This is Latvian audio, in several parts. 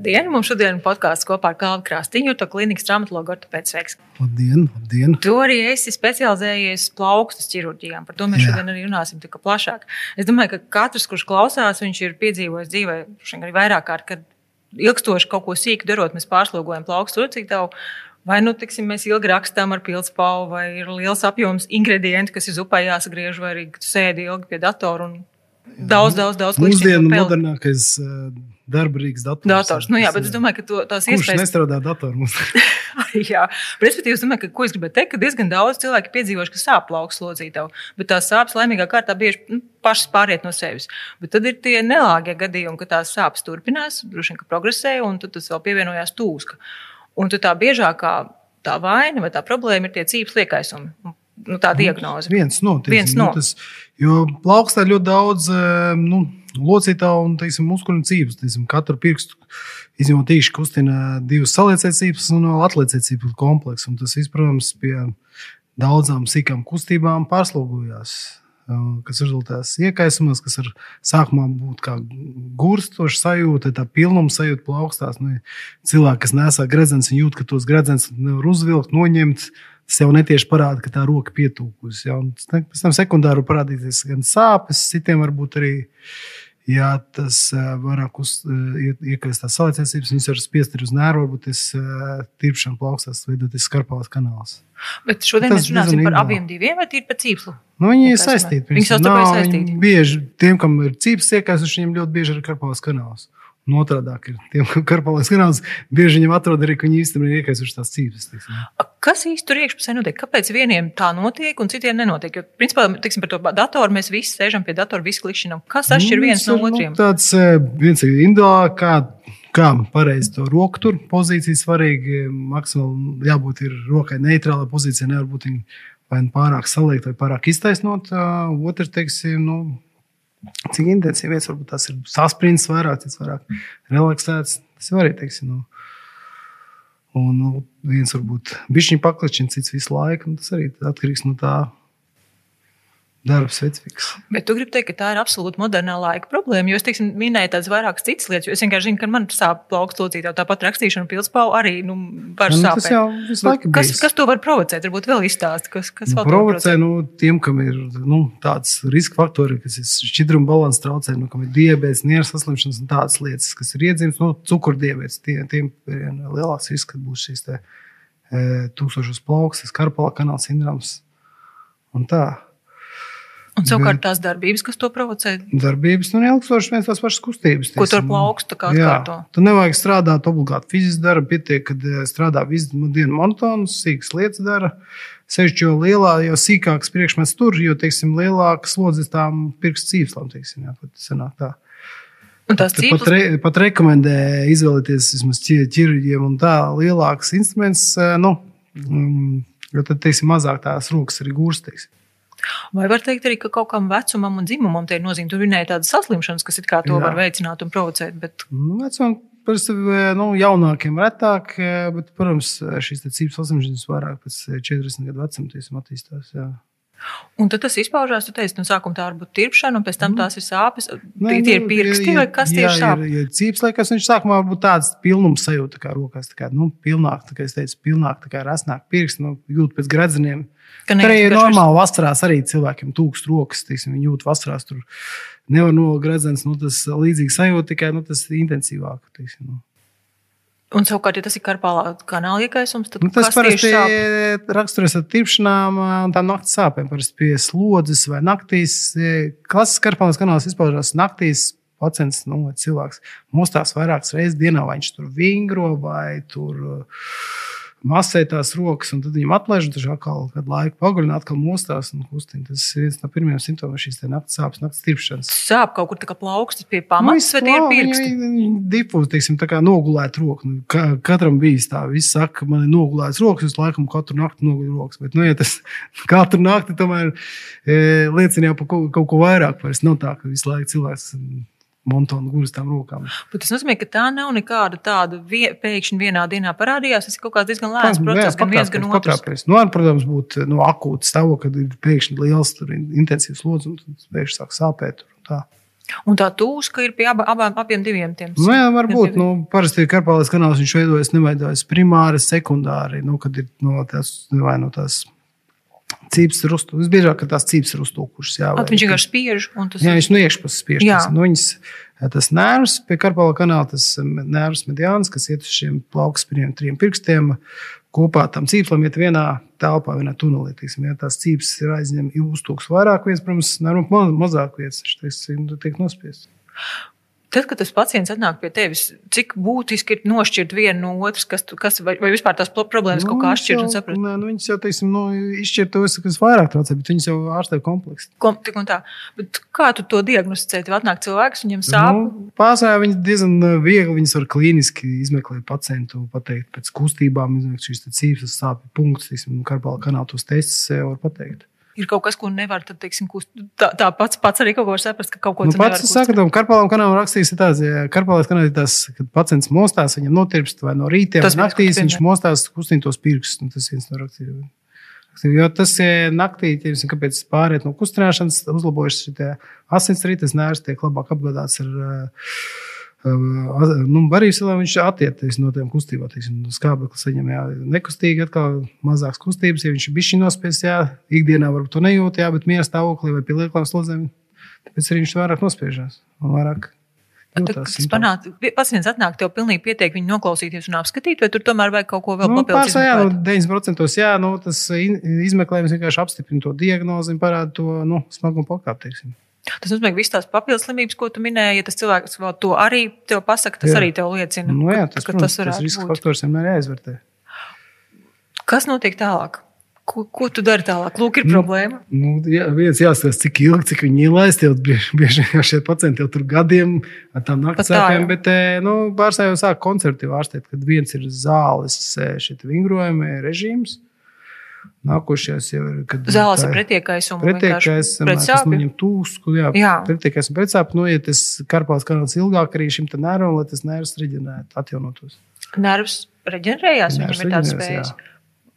Labdien! Mums šodien ir podkāsts kopā ar Kalnu Krastīņu, to klīnikas traumatologu ortopēdu sveiks. Labdien, labdien! Tu arī esi specializējies plaukstas ķirurģijām. Par to mēs Jā. šodien arī runāsim tik plašāk. Es domāju, ka katrs, kurš klausās, viņš ir piedzīvojis dzīvē arī vairāk kārt, kad ilgstoši kaut ko sīku darot, mēs pārslogojam plaukstu locītavu. Vai nu tiksim, mēs ilgi rakstām ar pilspālu, vai ir liels apjoms ingredientu, kas ir upē jāsagriež, vai arī sēdi ilgi pie datora un daudz, daudz, daudz. Mūsdienu modernākais darba rīks dators. Dators, nu jā, bet es domāju, ka to, tās Kurš iespējas. Nestrādā datorā? jā, respektīvi, es domāju, ka, ko es gribēju teikt, ka diezgan daudz cilvēku piedzīvojuši, ka sāp plauks slodzītavu, bet tās sāpes laimīgā kārtā bieži nu, pašas pāriet no sevis. Bet tad ir tie nelāgie gadījumi, ka tās sāpes turpinās, droši vien, ka progresē, un tad tas vēl pievienojās tūska. Un tā biežākā tā vaina vai tā problēma ir tie cīņas liekaisumi. Nu, tā nu, diagnoze. Viens no tiem. No. Nu, tas, jo plaukstā ļoti daudz nu, locītā un teiksim, muskuļu. Teiksim, katru pirkstu izņemot īši kustina divas saliecēcības un atliecēcības kompleksu. Un tas, viss, protams, pie daudzām sīkām kustībām pārslogojās. Kas rezultēs iekaisumos, kas ar sākumā būtu kā gurstoša sajūta, tā pilnuma sajūta plaukstās. Nu, cilvēki, kas nesā gredzens, jūt, ka tos gredzens nevar uzvilkt, noņemt. Tas jau netieši parāda, ka tā roka pietūkusi. Ja? Pēc tam sekundāri parādīsies gan sāpes, citiem varbūt arī Ja tas uh, vairāk uh, iekļūst tās saulēcības, viņas var spiest uz nēru, varbūt tas uh, tirpšana plaukstās, veidoties skarpāls kanāls. Bet šodien mēs runāsim par abiem diviem, vai tīri par cīpslu? Nu, viņi ir saistīti. Viņi savstarpēji saistīti. Bieži tiem, kam ir cīpsls iekļūst, viņiem ļoti bieži ir karpāls kanāls. Un otrādi ir tiem, kam karpālais kanāls, bieži viņam atrod arī, ka viņi īstenībā ir iekļūst tās cīpslas. Kas īsti tur iekšpusē notiek? Kāpēc vieniem tā notiek un citiem nenotiek? Jo, principā, tiksim, par to datoru mēs visi sēžam pie datora, visi klikšķinam. Kas atšķir nu, viens no otriem? Nu, tāds viens ir individuāli, kā, kā pareizi to roku tur pozīciju svarīgi. Maksimāli jābūt ir rokai neitrālai pozīcijai, nevar būt vai nu pārāk saliekt vai pārāk iztaisnot. Otrs, teiksim, nu, cik intensīvi vietas, varbūt tas ir saspringts vairāk, cits vairāk relaksēts. Tas var arī, teiksim, nu, Un nu, viens varbūt bišķiņa paklačina, cits visu laiku. Tas arī atkarīgs no tā darba specifikas. Bet tu gribi teikt, ka tā ir absolūti modernā laika problēma. Jo es teiksim, minēju tādas vairākas citas lietas. Es vienkārši zinu, ka man sāp plaukts locītā, tāpat rakstīšana pilspālu arī nu, var nu, sāpēt. Tas jau visu laiku kas, kas to var provocēt? Varbūt vēl izstāst, kas, kas nu, provocē nu, tiem, kam ir nu, tāds riska faktori, kas ir šķidruma balanss traucē, nu, kam ir diabetes, nieras saslimšanas un tādas lietas, kas ir iedzīmes, nu, cukurdiabetes. Tie, tiem ir lielāks risks, ka būs šīs te, e, tūkstošos plaukstas, karpala kanāla sindroms un tā. Un savukārt tās darbības, kas to provocē? Darbības, nu, ilgstoši viens tās pašas kustības. Ko tur plaukst, kā atkārto? Tu nevajag strādāt obligāti fiziski darbu, pietiek, kad eh, strādā visu dienu monotonus, sīkas lietas dara. Sevišķi jo lielā, jo sīkāks priekšmets tur, jo, teiksim, lielāks slodzes tām pirkstu cīpslām, teiksim, jā, pat sanāk tā. Un tās cīplas... pat, re, pat rekomendē izvēlēties vismaz ķirurģiem un tā lielāks instruments, eh, nu, mm, jo tad, teiksim, mazāk tās rokas arī gūstas. Vai var teikt arī, ka kaut kam vecumam un dzimumam tie ir nozīme? Tur minēja tādas saslimšanas, kas it kā to Jā. var veicināt un provocēt. Bet... Nu, vecumam parasti nu, jaunākiem retāk, bet, protams, šīs cīņas saslimšanas vairāk pēc 40 gadu vecuma attīstās. Jā. Un tad tas izpaužās, tu teici, no sākuma tā var būt tirpšana, un pēc tam tās ir sāpes. Nē, tie ir nu, pirksti, vai kas tie ir sāpes? Ja, ja cīps liekas, viņš sākumā var būt tāds pilnums sajūta kā rokās, tā kā, nu, pilnāk, tā kā es teicu, pilnāk, tā kā rasnāk pirksti, nu, jūt pēc gredzeniem. Ne, arī normāli vasarās arī cilvēkiem tūkst rokas, teiksim, viņi jūt vasarās tur nevar no gredzens, nu, tas līdzīgi sajūta, tikai, nu, tas intensīvāk, teiksim, nu. Un, savukārt, ja tas ir karpālā kanāla iekaisums, tad nu, tas parasti raksturojas ar tirpšanām un tām naktas sāpēm. Parasti pie slodzes vai naktīs. Klasiskais karpālās kanāls izpaužās naktīs. Pacients, nu, cilvēks mostās vairākas reizes dienā, vai viņš tur vingro vai tur. Uh, masē tās rokas, un tad viņam atlaiž, un tas atkal kādu laiku paguļina, atkal mostās un kustina. Tas ir viens no pirmajiem simptomiem šīs naktas sāpes, naktas tirpšanas. Sāp kaut kur tā kā plaukstas pie pamatas, vai tie ir pirksti? Dipus, teiksim, tā kā nogulēt roku. Nu, ka, katram bijis tā, viss saka, man ir nogulēts rokas, es laikam katru nakti noguļu rokas. Bet, nu, ja tas katru nakti tomēr e, liecina jau par kaut, kaut ko vairāk, vairs nav tā, ka visu laiku cilvēks montonu gurus tām rokām. Bet tas nozīmē, ka tā nav nekāda tāda vie, pēkšņi vienā dienā parādījās. Tas ir kaut kāds diezgan lēns process, gan viens, gan otrs. Nu, var, protams, būt no nu, akūta stāvokļa, kad ir pēkšņi liels, tur, intensīvs slodzi un pēkšņi sāk sāpēt. Tur, Un tā tūska ir pie ab, abām, abiem diviem tiem. Nu, jā, varbūt. Nu, parasti karpālais kanāls viņš veidojas, neveidojas primāri, sekundāri. Nu, kad ir no tās, vai no tās cīpes rustu. Visbiežāk, ka tās cīpes ir uztūkušas. Jā, At, viņš vienkārši spiež. Tas... Jā, viņš no iekšpuses spiež. Tas, nu, viņas, tas nervs pie karpāla kanāla, tas nervs mediāns, kas iet uz šiem plaukspiriem trim pirkstiem, kopā tam cīpslam iet vienā telpā, vienā tunelī. Tiksim, ja tās cīpes ir aizņem uztūks vairāk vietas, protams, nervum mazāk vietas, tas tiek nospiests. Tad, kad tas pacients atnāk pie tevis, cik būtiski ir nošķirt vienu no otras, kas, kas vai, vai vispār tās problēmas nu, kaut kā atšķirt un saprast? Nē, nu, viņas jau, teiksim, nu, izšķirt tos, kas vairāk traucē, bet viņas jau ārstē kompleksi. Kom, tik un tā. Bet kā tu to diagnosticē? Tev atnāk cilvēks, viņam sāp? Nu, Pārsvarā viņas diezgan uh, viegli, viņas var klīniski izmeklēt pacientu, pateikt pēc kustībām, izmeklēt šīs cīpes, sāpju punktus, teiksim, karpāla kanāla tos testus var pateikt ir kaut kas, ko nevar tad, teiksim, kust, tā, tā pats, pats arī kaut ko saprast, ka kaut ko nu, pats saka, tam karpālam kanālam rakstīs tāds, ja karpālais kanāls ir tas, kad pacients mostās, viņam notirpst vai no rītiem, tas naktīs, viņš mostās, kustina tos pirkstus, nu, tas viens no rakstījumiem. Jo tas ir naktī, ja kāpēc pāriet no kustināšanas, uzlabojas šī asinsrīte, tas nērs tiek labāk apgādāts ar uh, nu, barības vēl viņš attiecies no tiem kustībām. Skābeklis saņem jā, nekustīgi, atkal mazākas kustības. Ja viņš ir bijis nospiests, jā, ikdienā varbūt to nejūt, jā, bet miera stāvoklī vai pie lieklām slodzēm, tāpēc arī viņš vairāk nospiežās. Vairāk pacients atnāk tev pilnīgi pietiek viņu noklausīties un apskatīt, vai tur tomēr vajag kaut ko vēl nu, papildus? Jā, nu, 90% jā, nu, tas izmeklējums vienkārši apstiprina to diagnozi un parāda to nu, smagumu pakāpi. Tas nozīmē, ka visas tās papildus slimības, ko tu minēji, ja tas cilvēks vēl to arī tev pasaka, tas jā. arī tev liecina, nu, jā, tas, ka, protams, tas, tas riska faktors vienmēr jāizvērtē. Kas notiek tālāk? Ko, ko tu dari tālāk? Lūk, ir nu, problēma. Nu, jā, viens jāsaka, cik ilgi, cik viņi ielaist. Jau bieži vien šie pacienti jau tur gadiem ar tām naktsāpēm, bet eh, nu, pārstāvjā jau sāk koncertīvi ārstēt, kad viens ir zāles eh, šie vingrojumi režīms. Nākošais jau ir. Zāles ir pretiekais un pretiekais. Tas viņam tūsku, jā, jā. pretiekais un pretsāp. Nu, tas karpās kanāls ilgāk arī šim nervam, lai tas nervs reģenerētu, atjaunotos. Nervs reģenerējās, viņam ir tāds spējas. Jā.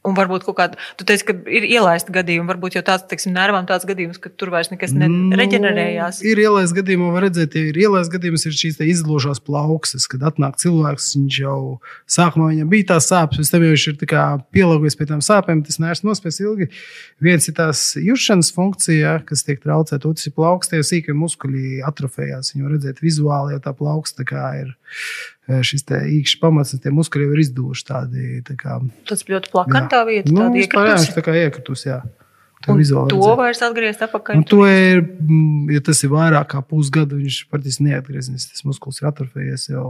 Un varbūt kaut kāda, tu teici, ka ir ielaista gadījuma, varbūt jau tāds, teiksim, nervam tāds gadījums, ka tur vairs nekas nereģenerējās. Nu, ir ielaista gadījumā, var redzēt, ja ir ielaista gadījums, ir šīs izložās plauksnes, kad atnāk cilvēks, viņš jau sākumā viņam bija tās sāpes, pēc tam jau viņš ir pielāgojies pie tām sāpēm, tas nērs nospēs ilgi. Viens ir tās jušanas funkcija, kas tiek traucēta, otrs ir plaukstie sīkie muskuļi atrofējās. Viņu redzēt vizuāli, ja tā plauksta ir šis īkšķis pamats, tie muskuļi jau ir izduvuši tādi. Tā kā, Tas ļoti plakantā vieta, nu, vispār, jā, tā kā iekritus, jā. To vairs atgriezt atpakaļ. Un to ir, mm, ja tas ir vairāk kā pusgadu, viņš patiesībā neatgriezīsies. Tas muskulis ir atrofējies jau.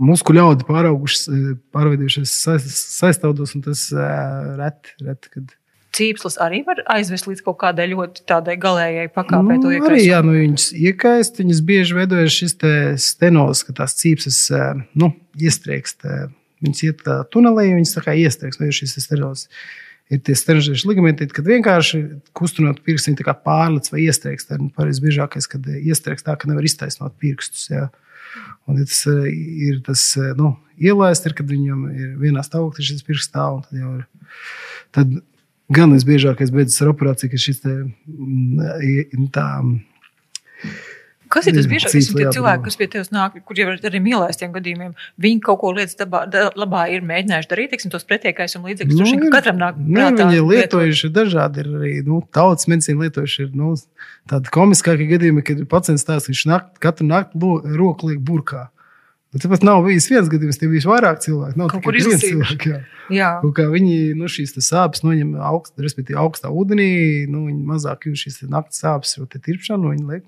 Muskuļu audi pārauguši, pārveidojušies saistāvdos, un tas reti, reti, kad cīpslis arī var aizvest līdz kaut kādai ļoti tādai galējai pakāpei. Nu, arī, jā, nu, viņas iekaist, viņas bieži veidojas šis stenos, ka tās cīpses eh, nu, iestriekst. Eh, viņas iet tā tunelī, viņas tā kā iestriekst, vai šis stenos. Ir tie sterožieši ligamenti, kad vienkārši kustinot pirkstu, viņi pārlec vai iestriekst. Tā ir pareizi biežākais, kad iestriekst tā, ka nevar iztaisnot pirkstus. Jā. Un, ja tas eh, ir tas nu, ielaist, ir, kad viņam ir vienā stāvoklī šis pirksts stāv. Tad, ir, tad gan visbiežākais beidzas ar operāciju, ka šis te, mm, tā. Kas ir tas biežākais? Tie cilvēki, kas pie tevis nāk, kur jau ar arī mīlestiem gadījumiem, viņi kaut ko lietas dabā, labā ir mēģinājuši darīt, teiksim, tos pretiekais un līdzīgs. Nu, tur katram nāk. Ne, viņi ir lietojuši dažādi, ir arī nu, tautas medicīna lietojuši. Ir, nu, tādi komiskākie gadījumi, kad pacients stāsta, ka viņš nakt, katru nakti roku liek burkā. Bet tāpat nav bijis viens gadījums, tie bija vairāk cilvēki. Nav tikai viens cilvēks. Jā. Jā. Un, viņi nu, šīs sāpes noņem augst, respektīvi augstā ūdenī, nu, viņi mazāk jūt šīs naktas sāpes, jo tie tirpšana, nu.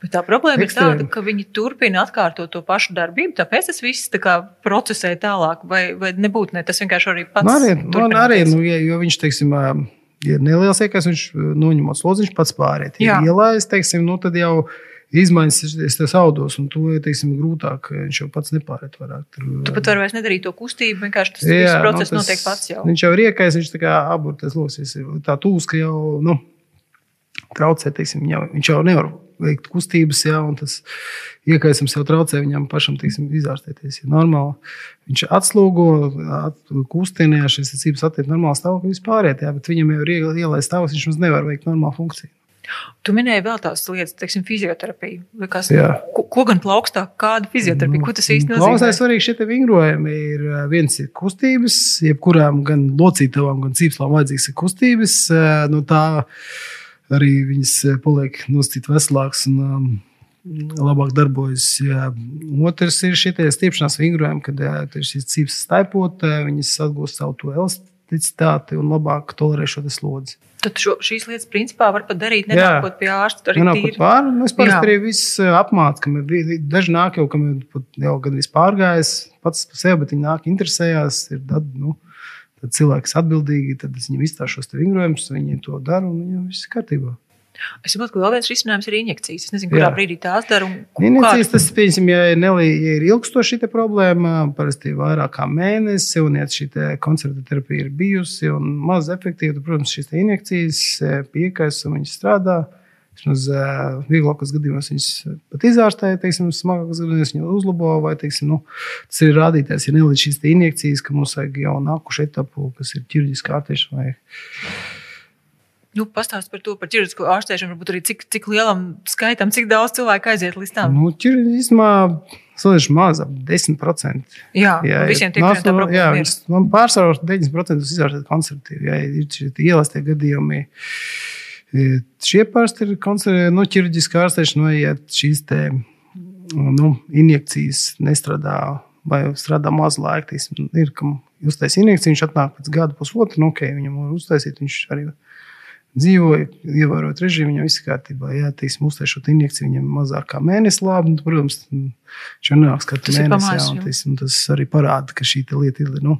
Bet tā problēma Ekstrēm. ir tāda, ka viņi turpina atkārtot to pašu darbību, tāpēc tas viss tā kā procesē tālāk, vai, vai nebūtu ne tas vienkārši arī pats. Nu, arī, nu, arī nu, ja, jo viņš, teiksim, ir neliels iekais, viņš noņemot slodziņš pats pārēt. Ja ielājas, teiksim, nu, tad jau izmaiņas tajos audos, un to teiksim, grūtāk. Viņš jau pats nepāriet. Tu pat vari vairs nedarīt to kustību, vienkārši tas jā, process nu, tas, notiek pats jau. Viņš jau ir iekais, viņš tā kā aburtais losis. Tā tūs, ka jau nu, traucē, teiksim, jau, viņš jau nevar veikt kustības, jā, un tas iekaisums jau traucē viņam pašam teiksim, izārstēties. Ja normāli viņš atslūgo, at, kustinē, šis cīņas attiek normāli stāvokļi vispār, jā, bet viņam jau ir ielaist stāvoklis, viņš nevar veikt normālu funkciju. Tu minēji vēl tās lietas, teiksim, fizioterapiju. Kas, ko, ko gan plaukstā, kāda fizioterapija, ko tas īsti Plaukstai nozīmē? svarīgi šie vingrojumi ir viens ir kustības, jebkurām gan locītavām, gan cīpslām vajadzīgs ir kustības. No tā arī viņas paliek nosacīt veselāks un um, labāk darbojas. Jā. Otrs ir šie tie stiepšanās vingrojumi, kad jā, ir šīs cīpslas staipot, viņas atgūst savu elasticitāti un labāk tolerē šo slodzi. Tad šo, šīs lietas principā var pat darīt, nenākot pie ārsta. Arī Nenāk tīri. pat pāri. Nu, Es parasti arī viss apmācu, ka vi- daži nāk jau, kam ir jau gandrīz pārgājis pats par sevi, bet viņi nāk interesējās. Ir tad, nu, tad cilvēki ir atbildīgi, tad es viņiem izstāstu šos te vingrojumus, viņi to dara un viņiem viss ir kārtībā. Es saprotu, ka vēl viens risinājums ir injekcijas. Es nezinu, kurā Jā. brīdī tās dara. kā- tas, pieņemsim, ja ir, nelī, ja ir ilgstoša problēma, parasti ir vairāk kā mēnesi, un ja šī koncerta terapija ir bijusi un maz efektīva, tad, protams, šīs injekcijas eh, piekais un viņas strādā. Vismaz eh, vieglākos gadījumos viņas pat izārstēja, teiksim, smagākos gadījumos viņa uzlabo. Vai, teiksim, nu, tas ir rādītājs, ja nelīdz šīs injekcijas, ka mums vajag jau nākušu etapu, kas ir ķirurģiska ārstēšana. Nu, Pastāst par to, par ķirurģisko ārstēšanu, varbūt arī cik, cik lielam skaitam, cik daudz cilvēku aiziet līdz tam. Nu, ķirurģismā salīdzinoši maz, ap 10%. Jā, Jā, visiem ja tiem nāc tā no- problēma ir. Man pārsvarā 90% izvērtēt konservatīvi. Jā, ir šie ielastie gadījumi. E, Šie parasti ir konser- nu, ķirurģiski ārstēšana, vai ja šīs te, nu, injekcijas nestrādā vai strādā maz laika. Ir, kam uztais injekciju, viņš atnāk pēc gada pusotra, nu, ok, viņam var uztaisīt, viņš arī dzīvoja, ievērojot režīmu, viņam viss ir kārtībā. Jā, tīsim, uztaisot injekciju, viņam mazāk kā mēnesis labi, nu, protams, viņš jau nāks katru ir mēnesi. jā, un, tīsim, tas arī parāda, ka šī lieta ir. Nu,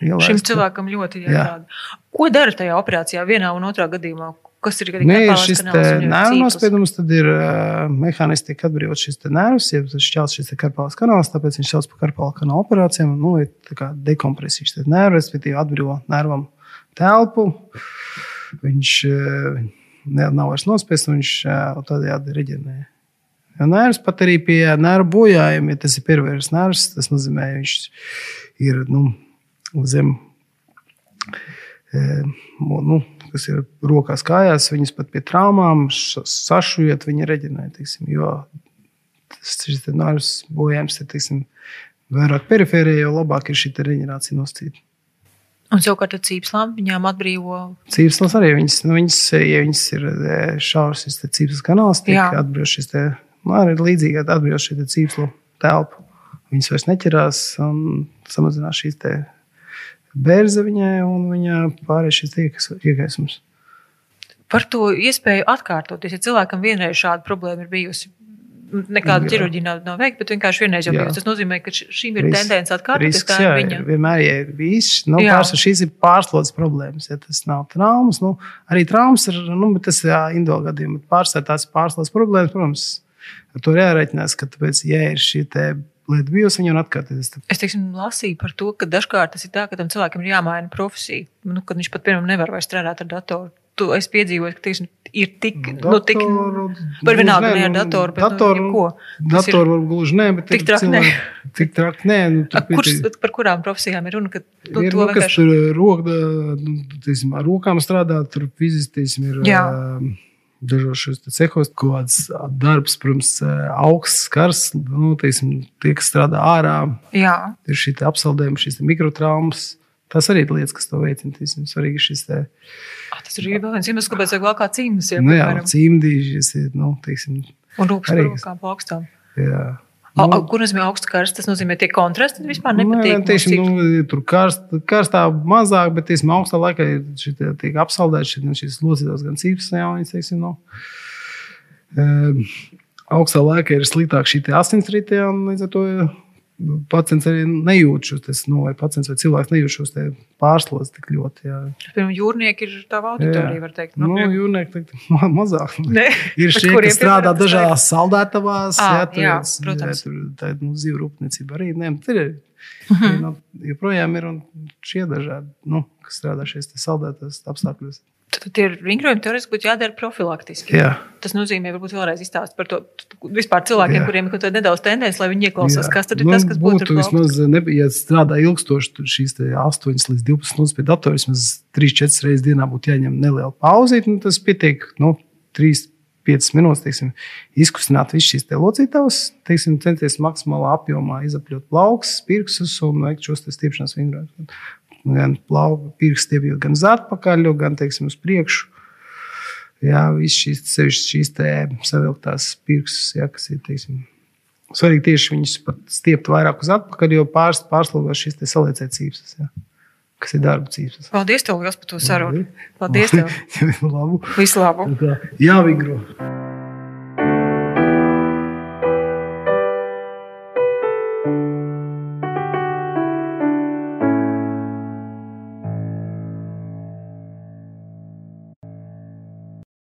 ielaista. Šim cilvēkam ļoti Jā. jāsaka. Ko dara tajā operācijā, vienā un otrā gadījumā? Kas ir Nē, ir karpālais šis ir nervu cīkls? nospiedums, tad ir uh, mehāniski tiek atbrīvots šis nervs, ja tas šķels šis te karpālais kanāls, tāpēc viņš sauc par karpāla kanāla operācijām. Nu, ir tā kā dekompresija šis te nervs, respektīvi atbrīvo nervam telpu. Viņš uh, ne, nav vairs nospiests, un viņš uh, tādējādi reģenē. Ja nervs pat arī pie nervu bojājuma, ja tas ir pervers nervs, tas nozīmē, ka viņš ir nu, zem nu, kas ir rokās, kājās, viņas pat pie traumām sašujot, viņi. Teiksim, jo tas te nervs bojājums ir teiksim, vairāk perifērijā, jo labāk ir šī te reģenerācija nosacīta. Un savukārt ar cīpslām viņām atbrīvo. Cīpslas arī viņas, nu, viņas, ja viņas ir e, šaurs, šis cīpslas kanāls, tiek Jā. atbrīvots šis te, nu, arī līdzīgi atbrīvots šī te cīpslu telpu. Viņas vairs neķerās un samazinās šīs te bērze viņai un viņa pārējais šis iekaisums. Par to iespēju atkārtoties. Ja cilvēkam vienreiz šāda problēma ir bijusi, nekāda ķirurģija nav, nav veikta, bet vienkārši vienreiz jau bijusi. Tas nozīmē, ka šīm ir Risks- tendence atkārtoties. Tā ir jā, viņa. vienmēr ja ir bijis. Nu, pārsvar, šīs ir pārslodzes problēmas. Ja tas nav traumas, nu, arī traumas ir, nu, bet tas ir individuāli gadījumi. Pārsvarā tās ir pārslodzes problēmas, protams, ar to ir jārēķinās, ka tāpēc, ja ir šī te lieta bijusi, viņa var atkārtoties. Es teiksim, lasīju par to, ka dažkārt tas ir tā, ka tam cilvēkam ir jāmaina profesija. Nu, kad viņš pat, piemēram, nevar vairs strādāt ar datoru. Tu esi piedzīvojis, ka teiksim, ir tik, nu, tik Datoru- par vienalga nē, ne ar nu, datoru, bet datoru- nu, ir- Datoru varbūt gluži nē, bet Tik traki cilvēki- Tik traki nē. Nu, tur A, pietiek- par kurām profesijām ir runa? Kad, nu, ir to nu, kas tur roka, nu, teiksim, ar rokām strādā, tur fiziski teiksim, ir. Jā. ā, Dažos te cehos kaut kāds darbs, protams, ā, augsts, karsts. Nu, teiksim, tie, kas strādā ārā, Jā, ir šī apsaldējuma, šīs mikrotraumas. Tas arī ir lietas, kas to veicina. Svarīgi ir šis te, Ah, tas ir vēl viens iemesls, kāpēc vajag vēl kā cīņas. Ja, nu, jā, piemēram. cīmdīši, nu, teiksim, Un rūpes par rokām plaukstām. jā. Nu, Nu, Kur nozīmē augsts karsts? Tas nozīmē, tie kontrasti vispār Nu, nepatīk. nē, Tieši nu, tur karst, karstā mazāk, bet tieši augstā laikā ir šitie tiek apsaldēts šī, šīs locītās gan cīpes, jau viņas, teiksim, nu, e, augstā laikā ir sliktāk šī te asinsrite, un līdz ar to nu, pacients arī nejūt šos, tas, nu, vai pacients vai cilvēks nejūt šos te pārslodzi tik ļoti. Jā. Piemēram, jūrnieki ir tava auditorija, var teikt. Nu, piemēram- jūrnieki teikt, ma- mazāk. Ne. Ir šie, kas strādā dažādās saldētavās, Ā, jā, tur, jā, protams. jā, tur tā ir nu, zīve rūpniecība arī. Nē, tur ir. Mhm. Nu, joprojām ir un šie dažādi, nu, kas strādā šajos te saldētos apstākļos. Tad tie vingrojumi teorētiski būtu jādara profilaktiski. Jā, Tas nozīmē, varbūt vēlreiz izstāstīt par to vispār cilvēkiem, Jā. kuriem ir nedaudz tendence, lai viņi ieklausās, jā. kas tad ir Nu, tas, kas būtu būtu vismaz, ne, ja strādā ilgstoši, šīs te 8 līdz 12 stundas pie datora, vismaz 3-4 reizes dienā būtu jāņem neliela pauzīt, nu, tas pietiek, nu, 3-5 minūtes teiksim, izkustināt visas šīs locītavas, teiksim, centies maksimālā apjomā izapļot plaukstus, pirkstus un veikt šos stiepšanas vingrojumus. Gan plauku pirksti stiepjot gan uz atpakaļ, gan teiksim, uz priekšu. Jā, visas šīs, sevišķi šīs savilktās pirkstus, jā, kas ir teiksim, svarīgi tieši viņus stiept vairāk uz atpakaļ, jo pārs, pārslogos šīs saliecēcības. Kas ir darba cīņas. Paldies, tev liels par to sarunu. Paldies! Tev. labu. Visu labu! Jā, Vigro!